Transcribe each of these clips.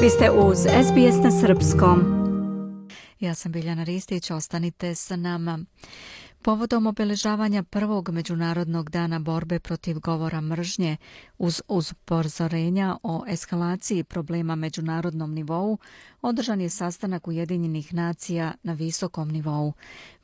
Vi ste uz SBS na Srpskom. Ja sam Biljana Ristić, ostanite sa nama. Povodom obeležavanja prvog Međunarodnog dana borbe protiv govora mržnje uz upozorenja o eskalaciji problema međunarodnom nivou, održan je sastanak Ujedinjenih nacija na visokom nivou.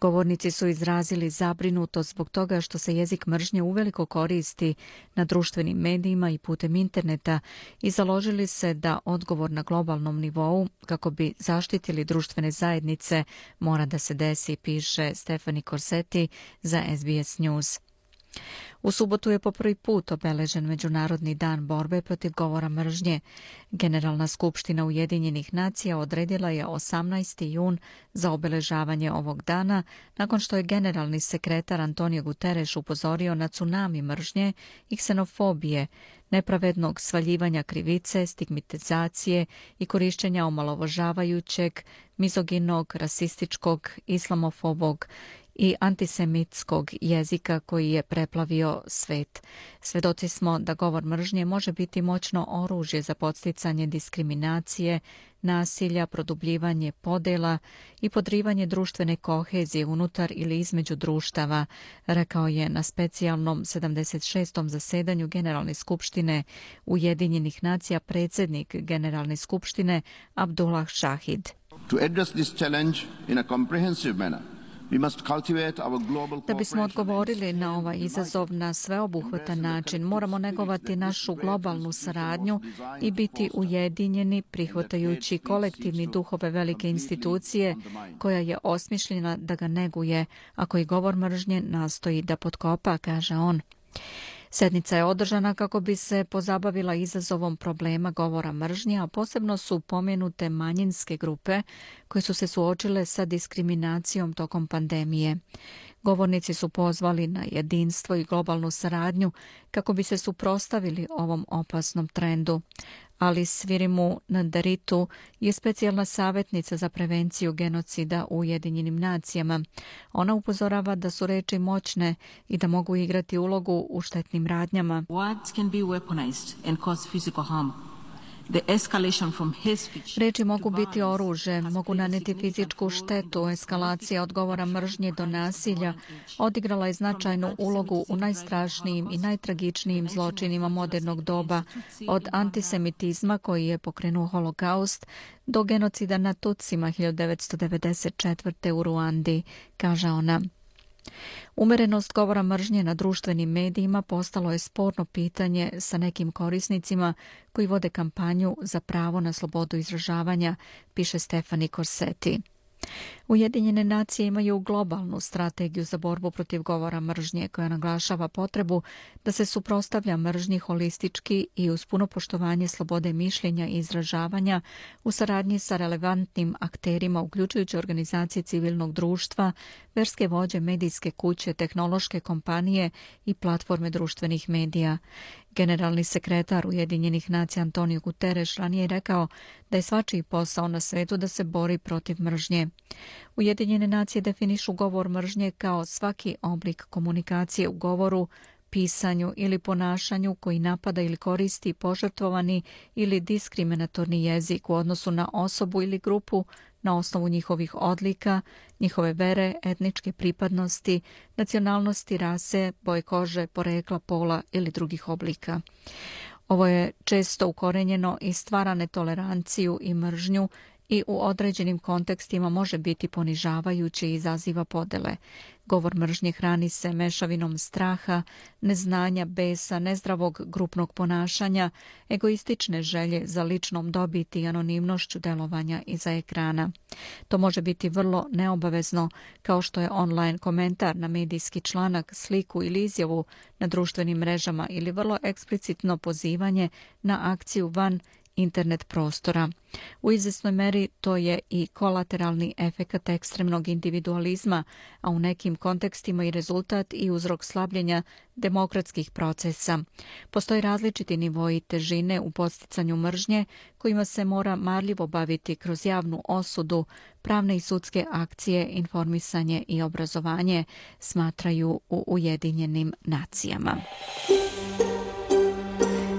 Govornici su izrazili zabrinutost zbog toga što se jezik mržnje uveliko koristi na društvenim medijima i putem interneta i založili se da odgovor na globalnom nivou, kako bi zaštitili društvene zajednice, mora da se desi, piše Stefani Corsetti za SBS News. U subotu je po prvi put obeležen Međunarodni dan borbe protiv govora mržnje. Generalna skupština Ujedinjenih nacija odredila je 18. jun za obeležavanje ovog dana, nakon što je generalni sekretar Antonio Guterres upozorio na tsunami mržnje i ksenofobije, nepravednog svaljivanja krivice, stigmatizacije i korišćenja omalovožavajućeg, mizoginog, rasističkog, islamofobog i antisemitskog jezika koji je preplavio svet. Svedoci smo da govor mržnje može biti moćno oružje za podsticanje diskriminacije, nasilja, produbljivanje podela i podrivanje društvene kohezije unutar ili između društava, rekao je na specijalnom 76. zasedanju Generalne skupštine Ujedinjenih nacija predsjednik Generalne skupštine Abdullah Shahid. To address this challenge in a comprehensive manner, Da bismo odgovorili na ovaj izazov na sveobuhvatan način, moramo negovati našu globalnu saradnju i biti ujedinjeni prihvatajući kolektivni duhove velike institucije koja je osmišljena da ga neguje, ako i govor mržnje nastoji da potkopa, kaže on. Sednica je održana kako bi se pozabavila izazovom problema govora mržnje, a posebno su pomenute manjinske grupe koje su se suočile sa diskriminacijom tokom pandemije. Govornici su pozvali na jedinstvo i globalnu saradnju kako bi se suprostavili ovom opasnom trendu. Ali Svirimu Nandaritu je specijalna savjetnica za prevenciju genocida u Ujedinjenim nacijama. Ona upozorava da su reči moćne i da mogu igrati ulogu u štetnim radnjama. Words can be weaponized and cause physical harm. Reči mogu biti oruže, mogu naneti fizičku štetu. Eskalacija odgovora mržnje do nasilja odigrala je značajnu ulogu u najstrašnijim i najtragičnijim zločinima modernog doba, od antisemitizma koji je pokrenuo holokaust do genocida na Tutsima 1994. u Ruandi, kaže ona. Umerenost govora mržnje na društvenim medijima postalo je sporno pitanje sa nekim korisnicima koji vode kampanju za pravo na slobodu izražavanja, piše Stefani Korseti. Ujedinjene nacije imaju globalnu strategiju za borbu protiv govora mržnje koja naglašava potrebu da se suprostavlja mržnji holistički i uz puno poštovanje slobode mišljenja i izražavanja u saradnji sa relevantnim akterima uključujući organizacije civilnog društva, verske vođe, medijske kuće, tehnološke kompanije i platforme društvenih medija. Generalni sekretar Ujedinjenih nacija Antonio Guterres ranije rekao da je svačiji posao na svetu da se bori protiv mržnje. Ujedinjene nacije definišu govor mržnje kao svaki oblik komunikacije u govoru, pisanju ili ponašanju koji napada ili koristi požrtvovani ili diskriminatorni jezik u odnosu na osobu ili grupu na osnovu njihovih odlika, njihove vere, etničke pripadnosti, nacionalnosti, rase, boje kože, porekla, pola ili drugih oblika. Ovo je često ukorenjeno i stvara netoleranciju i mržnju i u određenim kontekstima može biti ponižavajući i izaziva podele. Govor mržnje hrani se mešavinom straha, neznanja, besa, nezdravog grupnog ponašanja, egoistične želje za ličnom dobiti i anonimnošću delovanja iza ekrana. To može biti vrlo neobavezno, kao što je online komentar na medijski članak, sliku ili izjavu na društvenim mrežama ili vrlo eksplicitno pozivanje na akciju van internet prostora. U izvesnoj meri to je i kolateralni efekat ekstremnog individualizma, a u nekim kontekstima i rezultat i uzrok slabljenja demokratskih procesa. Postoji različiti nivoji težine u posticanju mržnje kojima se mora marljivo baviti kroz javnu osudu, pravne i sudske akcije, informisanje i obrazovanje, smatraju u Ujedinjenim nacijama.